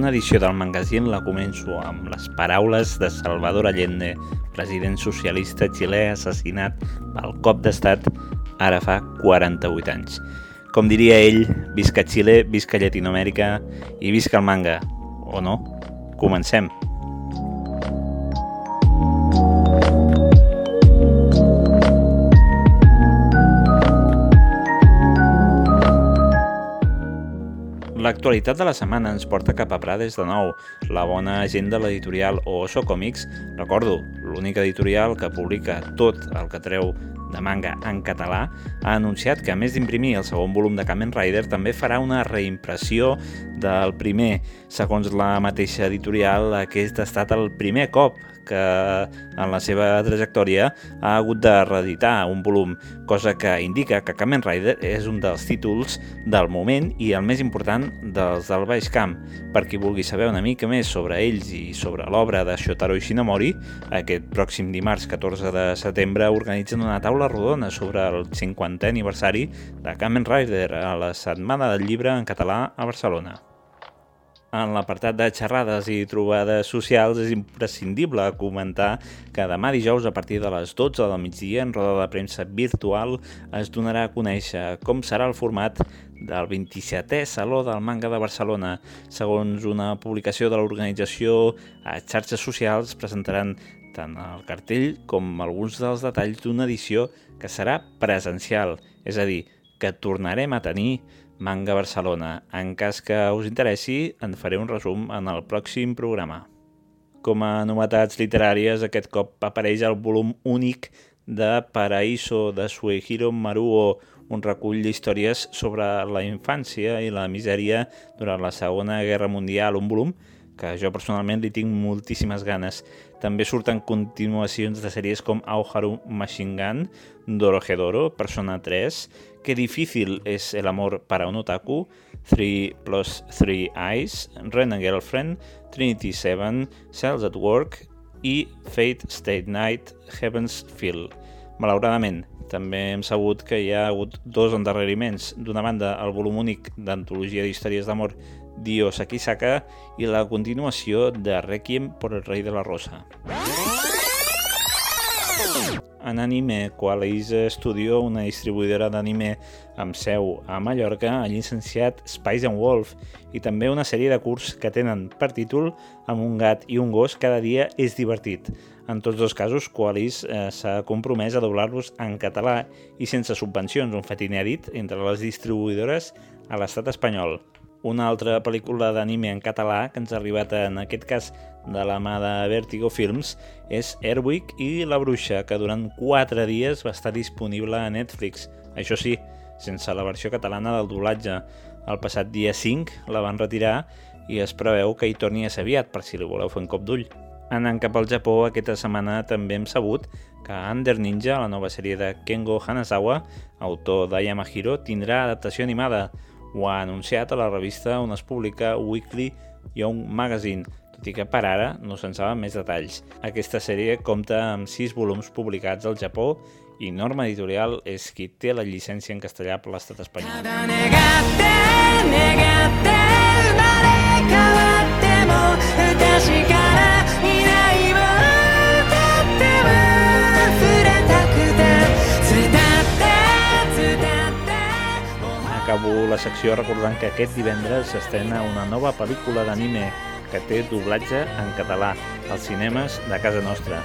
segona edició del magazín la començo amb les paraules de Salvador Allende, president socialista xilè assassinat pel cop d'estat ara fa 48 anys. Com diria ell, visca Xile, visca Llatinoamèrica i visca el manga. O no? Comencem. L'actualitat de la setmana ens porta cap a Prades de nou, la bona agenda de l'editorial Oso Comics. Recordo, l'única editorial que publica tot el que treu de manga en català, ha anunciat que a més d'imprimir el segon volum de Kamen Rider també farà una reimpressió del primer. Segons la mateixa editorial, aquest ha estat el primer cop que en la seva trajectòria ha hagut de reeditar un volum, cosa que indica que Kamen Rider és un dels títols del moment i el més important dels del Baix Camp. Per qui vulgui saber una mica més sobre ells i sobre l'obra de Shotaro Ishinomori, aquest pròxim dimarts 14 de setembre organitzen una taula rodona sobre el 50è aniversari de Kamen Rider a la Setmana del Llibre en català a Barcelona. En l'apartat de xerrades i trobades socials és imprescindible comentar que demà dijous a partir de les 12 del migdia en roda de premsa virtual es donarà a conèixer com serà el format del 27è Saló del Manga de Barcelona. Segons una publicació de l'organització, a xarxes socials presentaran tant el cartell com alguns dels detalls d'una edició que serà presencial, és a dir, que tornarem a tenir Manga Barcelona. En cas que us interessi, en faré un resum en el pròxim programa. Com a novetats literàries, aquest cop apareix el volum únic de Paraíso de Suehiro Maruo, un recull d'històries sobre la infància i la misèria durant la Segona Guerra Mundial, un volum que jo personalment li tinc moltíssimes ganes. També surten continuacions de sèries com Auharu Machine Gun, Dorohedoro, Persona 3, Qué difícil es el amor para un otaku, 3 plus 3 Eyes, Ren and Girlfriend, Trinity 7, Cells at Work i Fate State Night, Heaven's Feel. Malauradament, també hem sabut que hi ha hagut dos endarreriments. D'una banda, el volum únic d'antologia d'històries d'amor Dio Sakisaka i la continuació de Requiem por el rei de la rosa. En Anime Qualize Studio, una distribuïdora d'anime amb seu a Mallorca, ha llicenciat Spice and Wolf i també una sèrie de curs que tenen per títol amb un gat i un gos cada dia és divertit. En tots dos casos, Qualis eh, s'ha compromès a doblar-los en català i sense subvencions, un fet inèdit entre les distribuïdores a l'estat espanyol. Una altra pel·lícula d'anime en català que ens ha arribat en aquest cas de la mà de Vertigo Films és Airwick i La Bruixa, que durant 4 dies va estar disponible a Netflix. Això sí, sense la versió catalana del doblatge. El passat dia 5 la van retirar i es preveu que hi torni a ser aviat, per si li voleu fer un cop d'ull. Anant cap al Japó, aquesta setmana també hem sabut que Under Ninja, la nova sèrie de Kengo Hanazawa, autor de Yamahiro, tindrà adaptació animada, ho ha anunciat a la revista on es publica Weekly Young Magazine, tot i que per ara no se'n saben més detalls. Aquesta sèrie compta amb sis volums publicats al Japó i Norma Editorial és qui té la llicència en castellà per l'estat espanyol. acabo la secció recordant que aquest divendres s'estrena una nova pel·lícula d'anime que té doblatge en català als cinemes de casa nostra.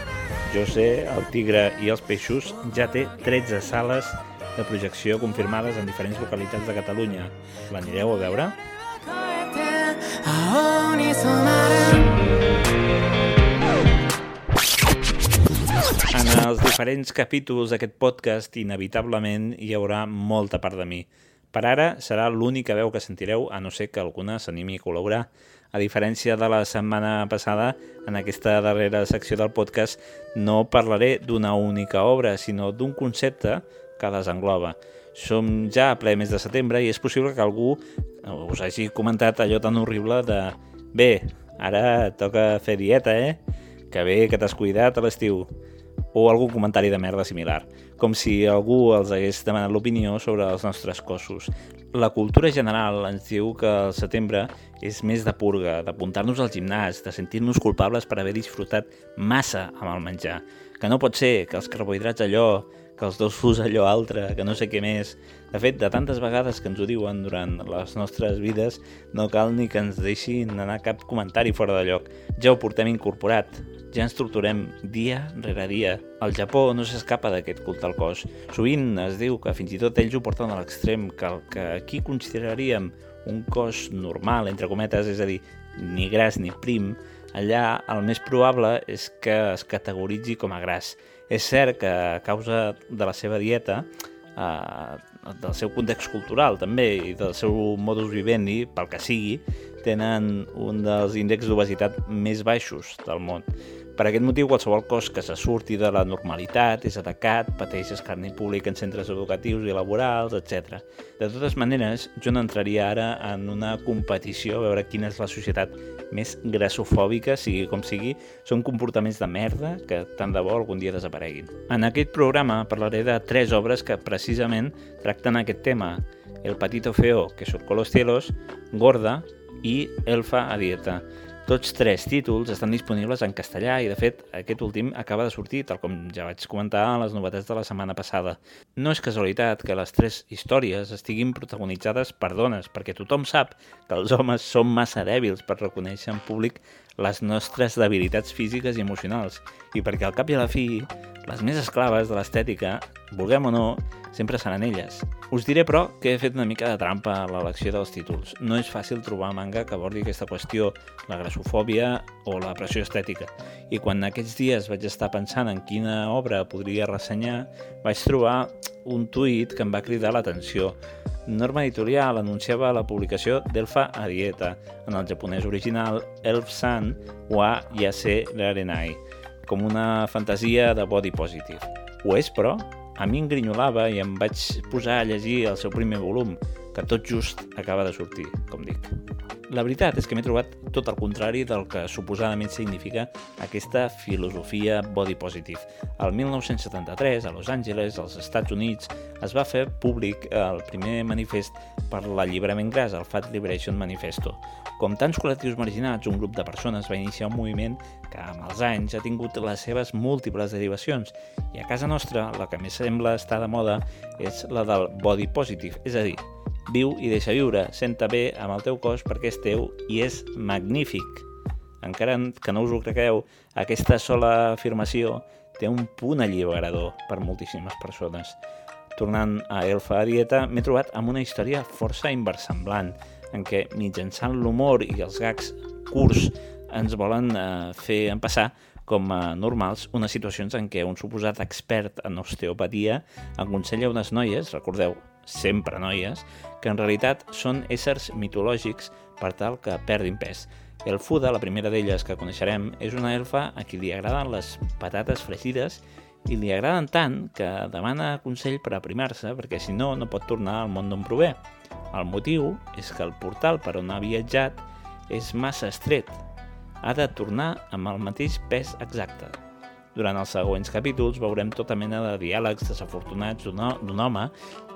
Jo sé, El tigre i els peixos ja té 13 sales de projecció confirmades en diferents localitats de Catalunya. L'anireu a veure? En els diferents capítols d'aquest podcast, inevitablement, hi haurà molta part de mi. Per ara serà l'única veu que sentireu, a no ser que alguna s'animi a col·laborar. A diferència de la setmana passada, en aquesta darrera secció del podcast no parlaré d'una única obra, sinó d'un concepte que les engloba. Som ja a ple mes de setembre i és possible que algú us hagi comentat allò tan horrible de «Bé, ara toca fer dieta, eh? Que bé que t'has cuidat a l'estiu». O algun comentari de merda similar, com si algú els hagués demanat l'opinió sobre els nostres cossos. La cultura general ens diu que el setembre és més de purga, d'apuntar-nos al gimnàs, de sentir-nos culpables per haver disfrutat massa amb el menjar. Que no pot ser que els carbohidrats allò, que els dos fus allò altre, que no sé què més... De fet, de tantes vegades que ens ho diuen durant les nostres vides, no cal ni que ens deixin anar cap comentari fora de lloc. Ja ho portem incorporat, ja ens torturem dia rere dia. El Japó no s'escapa d'aquest culte al cos. Sovint es diu que fins i tot ells ho porten a l'extrem, que el que aquí consideraríem un cos normal, entre cometes, és a dir, ni gras ni prim, allà el més probable és que es categoritzi com a gras. És cert que a causa de la seva dieta, eh, del seu context cultural també i del seu modus vivendi, pel que sigui, tenen un dels índexs d'obesitat més baixos del món. Per aquest motiu, qualsevol cos que se surti de la normalitat és atacat, pateix escarni públic en centres educatius i laborals, etc. De totes maneres, jo no entraria ara en una competició a veure quina és la societat més grassofòbica, sigui com sigui, són comportaments de merda que tant de bo algun dia desapareguin. En aquest programa parlaré de tres obres que precisament tracten aquest tema. El patito feo que surcó los cielos, Gorda i Elfa a dieta. Tots tres títols estan disponibles en castellà i, de fet, aquest últim acaba de sortir, tal com ja vaig comentar en les novetats de la setmana passada. No és casualitat que les tres històries estiguin protagonitzades per dones, perquè tothom sap que els homes són massa dèbils per reconèixer en públic les nostres debilitats físiques i emocionals, i perquè al cap i a la fi les més esclaves de l'estètica, vulguem o no, sempre seran elles. Us diré, però, que he fet una mica de trampa a l'elecció dels títols. No és fàcil trobar manga que abordi aquesta qüestió, la grassofòbia o la pressió estètica. I quan aquests dies vaig estar pensant en quina obra podria ressenyar, vaig trobar un tuit que em va cridar l'atenció. Norma Editorial anunciava la publicació d'Elfa a Dieta, en el japonès original Elf-san wa Yase Rarenai, com una fantasia de body positive. Ho és, però? A mi em grinyolava i em vaig posar a llegir el seu primer volum, que tot just acaba de sortir, com dic. La veritat és que m'he trobat tot el contrari del que suposadament significa aquesta filosofia body positive. El 1973, a Los Angeles, als Estats Units, es va fer públic el primer manifest per l'alliberament gras, el Fat Liberation Manifesto. Com tants col·lectius marginats, un grup de persones va iniciar un moviment que amb els anys ha tingut les seves múltiples derivacions i a casa nostra la que més sembla estar de moda és la del body positive, és a dir, Viu i deixa viure, senta bé amb el teu cos perquè és teu i és magnífic. Encara que no us ho cregueu, aquesta sola afirmació té un punt alliberador per moltíssimes persones. Tornant a Elfa a Dieta, m'he trobat amb una història força inversemblant, en què mitjançant l'humor i els gags curts ens volen eh, fer empassar com a normals unes situacions en què un suposat expert en osteopatia aconsella unes noies, recordeu, sempre noies, que en realitat són éssers mitològics per tal que perdin pes. El Fuda, la primera d'elles que coneixerem, és una elfa a qui li agraden les patates fregides i li agraden tant que demana consell per aprimar-se perquè si no, no pot tornar al món d'on prové. El motiu és que el portal per on ha viatjat és massa estret. Ha de tornar amb el mateix pes exacte. Durant els següents capítols veurem tota mena de diàlegs desafortunats d'un home,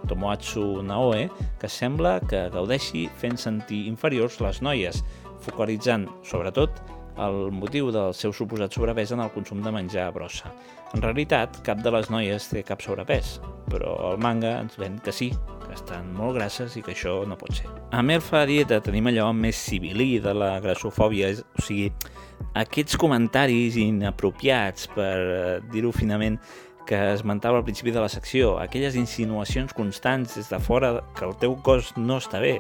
Tomoatsu Naoe, que sembla que gaudeixi fent sentir inferiors les noies, focalitzant, sobretot, el motiu del seu suposat sobrepès en el consum de menjar a brossa. En realitat, cap de les noies té cap sobrepès, però el manga ens ven que sí, que estan molt grasses i que això no pot ser. A Melfa Dieta tenim allò més civilí de la grassofòbia, o sigui, aquests comentaris inapropiats, per eh, dir-ho finament, que esmentava al principi de la secció, aquelles insinuacions constants des de fora que el teu cos no està bé,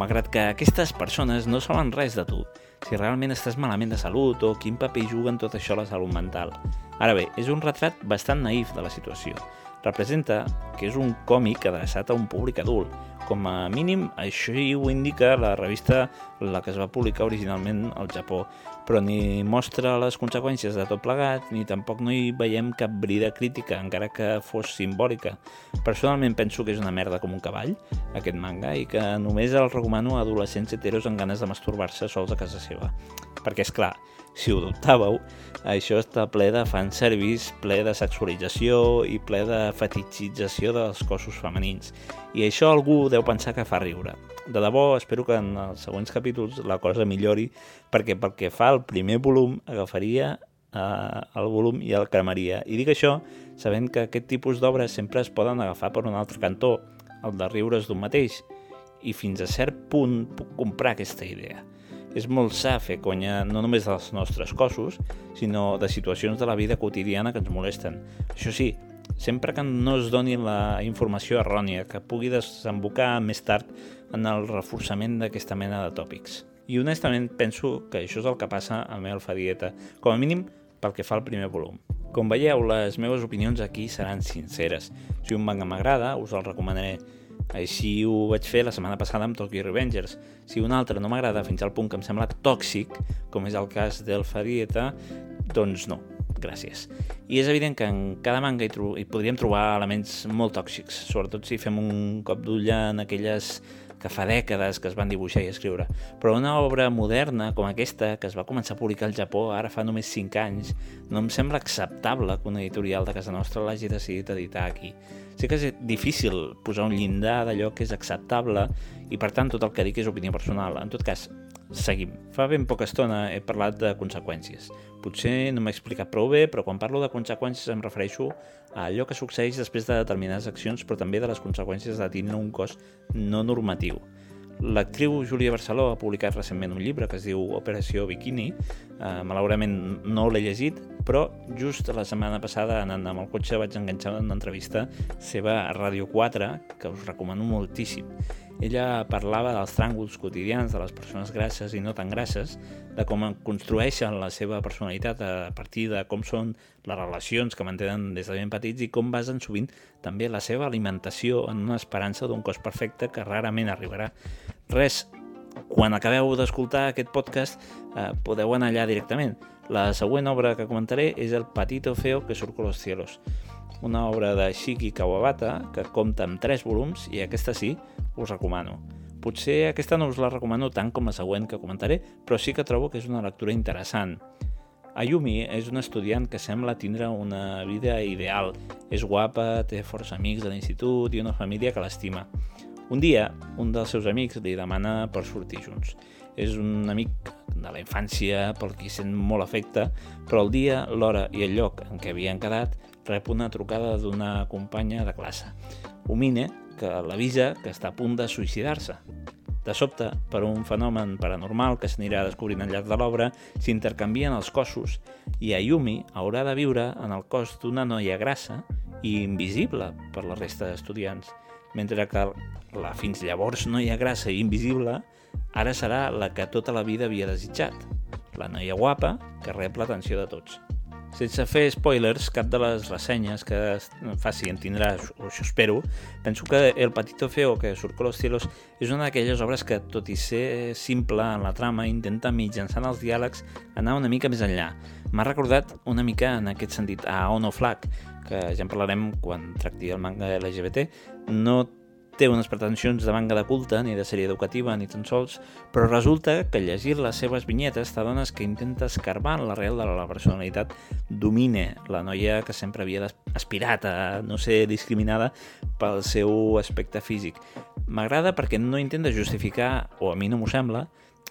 malgrat que aquestes persones no saben res de tu, si realment estàs malament de salut o quin paper juga en tot això la salut mental. Ara bé, és un retrat bastant naïf de la situació. Representa que és un còmic adreçat a un públic adult, com a mínim, així ho indica la revista la que es va publicar originalment al Japó, però ni mostra les conseqüències de tot plegat, ni tampoc no hi veiem cap brida crítica, encara que fos simbòlica. Personalment penso que és una merda com un cavall, aquest manga, i que només el recomano a adolescents heteros amb ganes de masturbar-se sols a casa seva. perquè és clar, si ho dubtàveu, això està ple de fanservice, ple de sexualització i ple de fetitxització dels cossos femenins. I això algú deu pensar que fa riure. De debò, espero que en els següents capítols la cosa millori, perquè pel que fa al primer volum agafaria eh, el volum i el cremaria. I dic això sabent que aquest tipus d'obres sempre es poden agafar per un altre cantó, el de riure's d'un mateix, i fins a cert punt puc comprar aquesta idea. És molt sa fer conya no només dels nostres cossos, sinó de situacions de la vida quotidiana que ens molesten. Això sí, sempre que no es doni la informació errònia que pugui desembocar més tard en el reforçament d'aquesta mena de tòpics. I honestament penso que això és el que passa amb Elfa Dieta, com a mínim pel que fa al primer volum. Com veieu, les meves opinions aquí seran sinceres. Si un manga m'agrada, us el recomanaré així ho vaig fer la setmana passada amb Tokyo Revengers. Si un altre no m'agrada fins al punt que em sembla tòxic, com és el cas del Farieta, doncs no, gràcies. I és evident que en cada manga hi, hi podríem trobar elements molt tòxics, sobretot si fem un cop d'ull en aquelles que fa dècades que es van dibuixar i escriure. Però una obra moderna com aquesta, que es va començar a publicar al Japó ara fa només 5 anys, no em sembla acceptable que una editorial de casa nostra l'hagi decidit editar aquí. Sé que és difícil posar un llindar d'allò que és acceptable i per tant tot el que dic és opinió personal. En tot cas, seguim. Fa ben poca estona he parlat de conseqüències. Potser no m'he explicat prou bé, però quan parlo de conseqüències em refereixo a allò que succeeix després de determinades accions, però també de les conseqüències de tenir un cos no normatiu. L'actriu Júlia Barceló ha publicat recentment un llibre que es diu Operació Bikini. Eh, malauradament no l'he llegit, però just la setmana passada anant amb el cotxe vaig enganxar una entrevista seva a Ràdio 4 que us recomano moltíssim ella parlava dels tràngols quotidians de les persones grasses i no tan grasses, de com construeixen la seva personalitat a partir de com són les relacions que mantenen des de ben petits i com basen sovint també la seva alimentació en una esperança d'un cos perfecte que rarament arribarà. Res, quan acabeu d'escoltar aquest podcast eh, podeu anar allà directament. La següent obra que comentaré és El Patito Feo que surco los cielos, una obra de Shiki Kawabata que compta amb tres volums i aquesta sí, us recomano. Potser aquesta no us la recomano tant com la següent que comentaré, però sí que trobo que és una lectura interessant. Ayumi és una estudiant que sembla tindre una vida ideal. És guapa, té força amics de l'institut i una família que l'estima. Un dia, un dels seus amics li demana per sortir junts. És un amic de la infància pel qui sent molt afecte, però el dia, l'hora i el lloc en què havien quedat rep una trucada d'una companya de classe. Umine, que l'avisa que està a punt de suïcidar-se. De sobte, per un fenomen paranormal que s'anirà descobrint al llarg de l'obra, s'intercanvien els cossos i Ayumi haurà de viure en el cos d'una noia grassa i invisible per la resta d'estudiants, mentre que la fins llavors noia grassa i invisible ara serà la que tota la vida havia desitjat, la noia guapa que rep l'atenció de tots. Sense fer spoilers, cap de les ressenyes que faci en tindrà, o això espero, penso que El Patito Feo, que surt con los cielos, és una d'aquelles obres que, tot i ser simple en la trama, intenta mitjançant els diàlegs anar una mica més enllà. M'ha recordat una mica en aquest sentit a Ono Flag, que ja en parlarem quan tracti el manga LGBT. No té unes pretensions de manga de culte ni de sèrie educativa ni tan sols, però resulta que llegir les seves vinyetes t'adones que intenta escarbar en l'arrel de la personalitat domine la noia que sempre havia aspirat a no ser discriminada pel seu aspecte físic. M'agrada perquè no intenta justificar, o a mi no m'ho sembla,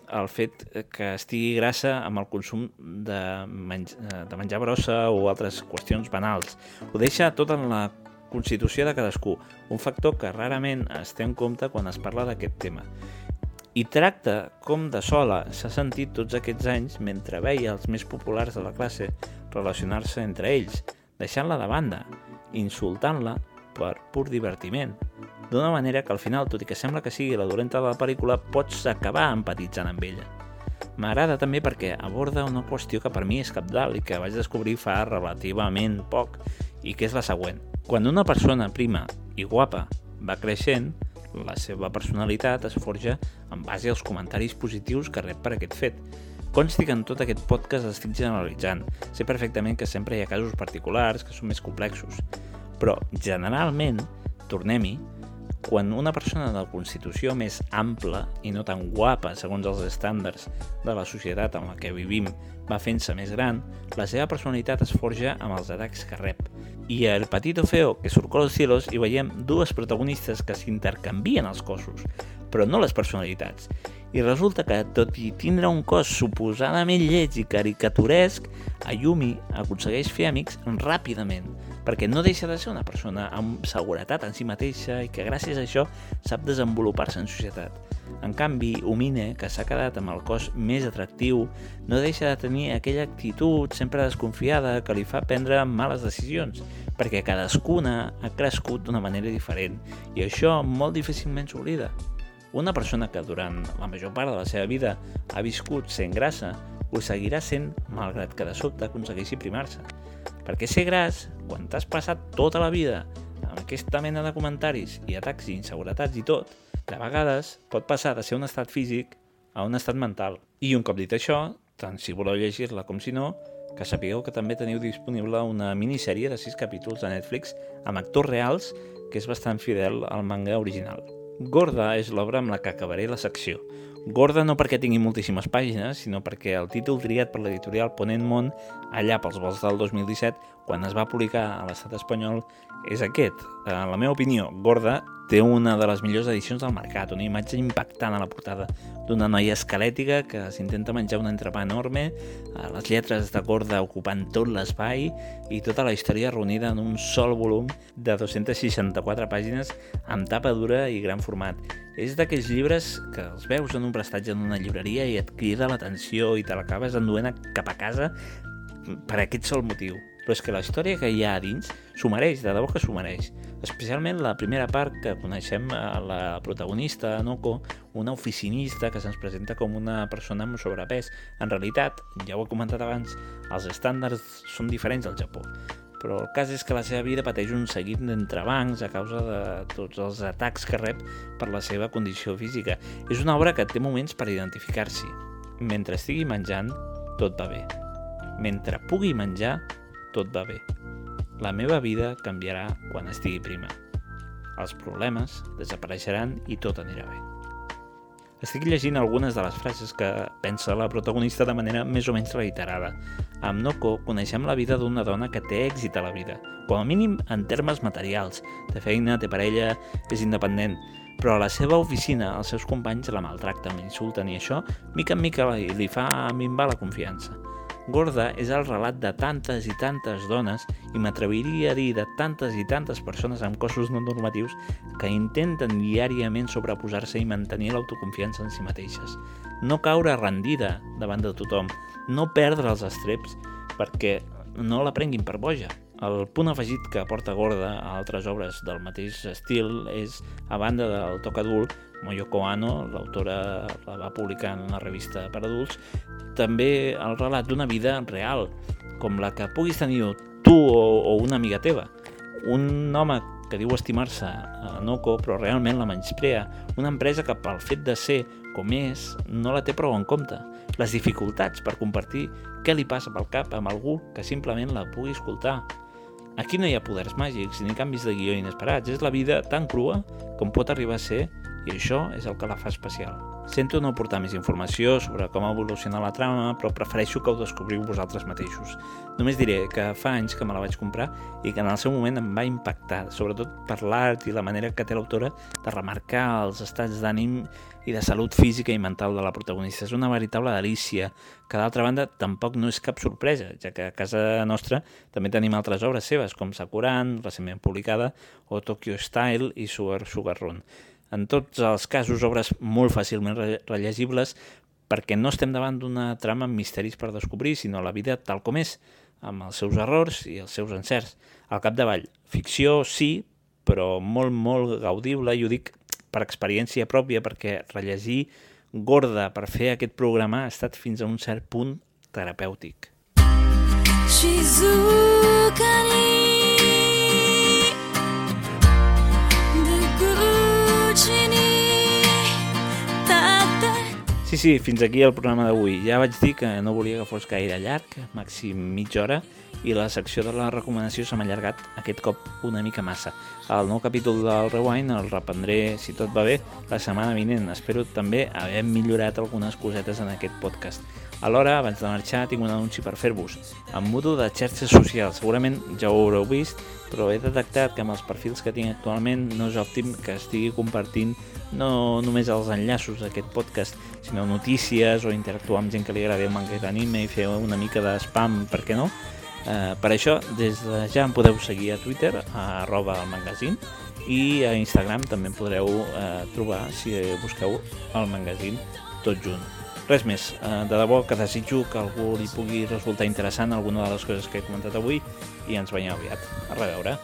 el fet que estigui grassa amb el consum de, menj de menjar brossa o altres qüestions banals. Ho deixa tot en la constitució de cadascú, un factor que rarament es té en compte quan es parla d'aquest tema. I tracta com de sola s'ha sentit tots aquests anys mentre veia els més populars de la classe relacionar-se entre ells, deixant-la de banda, insultant-la per pur divertiment, d'una manera que al final, tot i que sembla que sigui la dolenta de la pel·lícula, pots acabar empatitzant amb ella. M'agrada també perquè aborda una qüestió que per mi és capdalt i que vaig descobrir fa relativament poc i que és la següent. Quan una persona prima i guapa va creixent, la seva personalitat es forja en base als comentaris positius que rep per aquest fet. Consti que en tot aquest podcast estic generalitzant. Sé perfectament que sempre hi ha casos particulars que són més complexos. Però, generalment, tornem-hi, quan una persona de constitució més ampla i no tan guapa segons els estàndards de la societat en la que vivim va fent-se més gran, la seva personalitat es forja amb els atacs que rep. I a El Patito Feo, que surcó los cielos, hi veiem dues protagonistes que s'intercanvien els cossos, però no les personalitats. I resulta que, tot i tindre un cos suposadament lleig i caricaturesc, Ayumi aconsegueix fer amics ràpidament, perquè no deixa de ser una persona amb seguretat en si mateixa i que gràcies a això sap desenvolupar-se en societat. En canvi, Umine, que s'ha quedat amb el cos més atractiu, no deixa de tenir aquella actitud sempre desconfiada que li fa prendre males decisions, perquè cadascuna ha crescut d'una manera diferent i això molt difícilment s'oblida. Una persona que durant la major part de la seva vida ha viscut sent grassa, ho seguirà sent malgrat que de sobte aconsegueixi primar-se. Perquè ser gras, quan t'has passat tota la vida amb aquesta mena de comentaris i atacs i inseguretats i tot, de vegades pot passar de ser un estat físic a un estat mental. I un cop dit això, tant si voleu llegir-la com si no, que sapigueu que també teniu disponible una minissèrie de 6 capítols a Netflix amb actors reals que és bastant fidel al manga original. Gorda és l'obra amb la que acabaré la secció, Gorda no perquè tingui moltíssimes pàgines, sinó perquè el títol triat per l'editorial Ponent Món allà pels vols del 2017, quan es va publicar a l'estat espanyol, és aquest. En la meva opinió, Gorda té una de les millors edicions del mercat, una imatge impactant a la portada d'una noia esquelètica que s'intenta menjar un entrepà enorme, eh, les lletres de Gorda ocupant tot l'espai i tota la història reunida en un sol volum de 264 pàgines amb tapa dura i gran format. És d'aquells llibres que els veus en un prestatge en una llibreria i et crida l'atenció i te l'acabes enduent cap a casa per aquest sol motiu però és que la història que hi ha dins s'ho mereix, de debò que s'ho mereix. Especialment la primera part que coneixem a la protagonista, Noko, una oficinista que se'ns presenta com una persona amb sobrepès. En realitat, ja ho he comentat abans, els estàndards són diferents al Japó però el cas és que la seva vida pateix un seguit d'entrebancs a causa de tots els atacs que rep per la seva condició física. És una obra que té moments per identificar-s'hi. Mentre estigui menjant, tot va bé. Mentre pugui menjar, tot va bé. La meva vida canviarà quan estigui prima. Els problemes desapareixeran i tot anirà bé. Estic llegint algunes de les frases que pensa la protagonista de manera més o menys reiterada. Amb Noko coneixem la vida d'una dona que té èxit a la vida, com a mínim en termes materials. Té feina, té parella, és independent, però a la seva oficina els seus companys la maltracten, l'insulten i això, mica en mica, li fa minvar la confiança. Gorda és el relat de tantes i tantes dones i m'atreviria a dir de tantes i tantes persones amb cossos no normatius que intenten diàriament sobreposar-se i mantenir l'autoconfiança en si mateixes. No caure rendida davant de tothom, no perdre els estreps perquè no la prenguin per boja. El punt afegit que aporta Gorda a altres obres del mateix estil és, a banda del toc adult, Moyoko Ano, l'autora la va publicar en la revista per adults, també el relat d'una vida real, com la que puguis tenir tu o, o una amiga teva. Un home que diu estimar-se a Noco, però realment la menysprea. Una empresa que pel fet de ser com és, no la té prou en compte. Les dificultats per compartir què li passa pel cap amb algú que simplement la pugui escoltar. Aquí no hi ha poders màgics ni canvis de guió inesperats. És la vida tan crua com pot arribar a ser i això és el que la fa especial. Sento no portar més informació sobre com evoluciona la trama, però prefereixo que ho descobriu vosaltres mateixos. Només diré que fa anys que me la vaig comprar i que en el seu moment em va impactar, sobretot per l'art i la manera que té l'autora de remarcar els estats d'ànim i de salut física i mental de la protagonista. És una veritable delícia, que d'altra banda tampoc no és cap sorpresa, ja que a casa nostra també tenim altres obres seves, com Sakuran, recentment publicada, o Tokyo Style i Sugar Sugar Run. En tots els casos, obres molt fàcilment rellegibles perquè no estem davant d'una trama amb misteris per descobrir, sinó la vida tal com és, amb els seus errors i els seus encerts. Al capdavall, ficció sí, però molt, molt gaudible, i ho dic per experiència pròpia, perquè rellegir Gorda per fer aquest programa ha estat fins a un cert punt terapèutic. Shizuka ni Sí, sí, fins aquí el programa d'avui. Ja vaig dir que no volia que fos gaire llarg, màxim mitja hora, i la secció de la recomanació s'ha allargat aquest cop una mica massa. El nou capítol del Rewind el reprendré, si tot va bé, la setmana vinent. Espero també haver millorat algunes cosetes en aquest podcast. Alhora, abans de marxar, tinc un anunci per fer-vos. Em mudo de xarxes socials. Segurament ja ho haureu vist, però he detectat que amb els perfils que tinc actualment no és òptim que estigui compartint no només els enllaços d'aquest podcast, sinó notícies o interactuar amb gent que li agradi el manga d'anime i fer una mica de spam, per què no? Eh, per això, des de ja em podeu seguir a Twitter, a arroba el magazín, i a Instagram també podreu eh, trobar si busqueu el magazín tot junt. Res més, eh, de debò que desitjo que algú li pugui resultar interessant alguna de les coses que he comentat avui i ens veiem aviat. A reveure.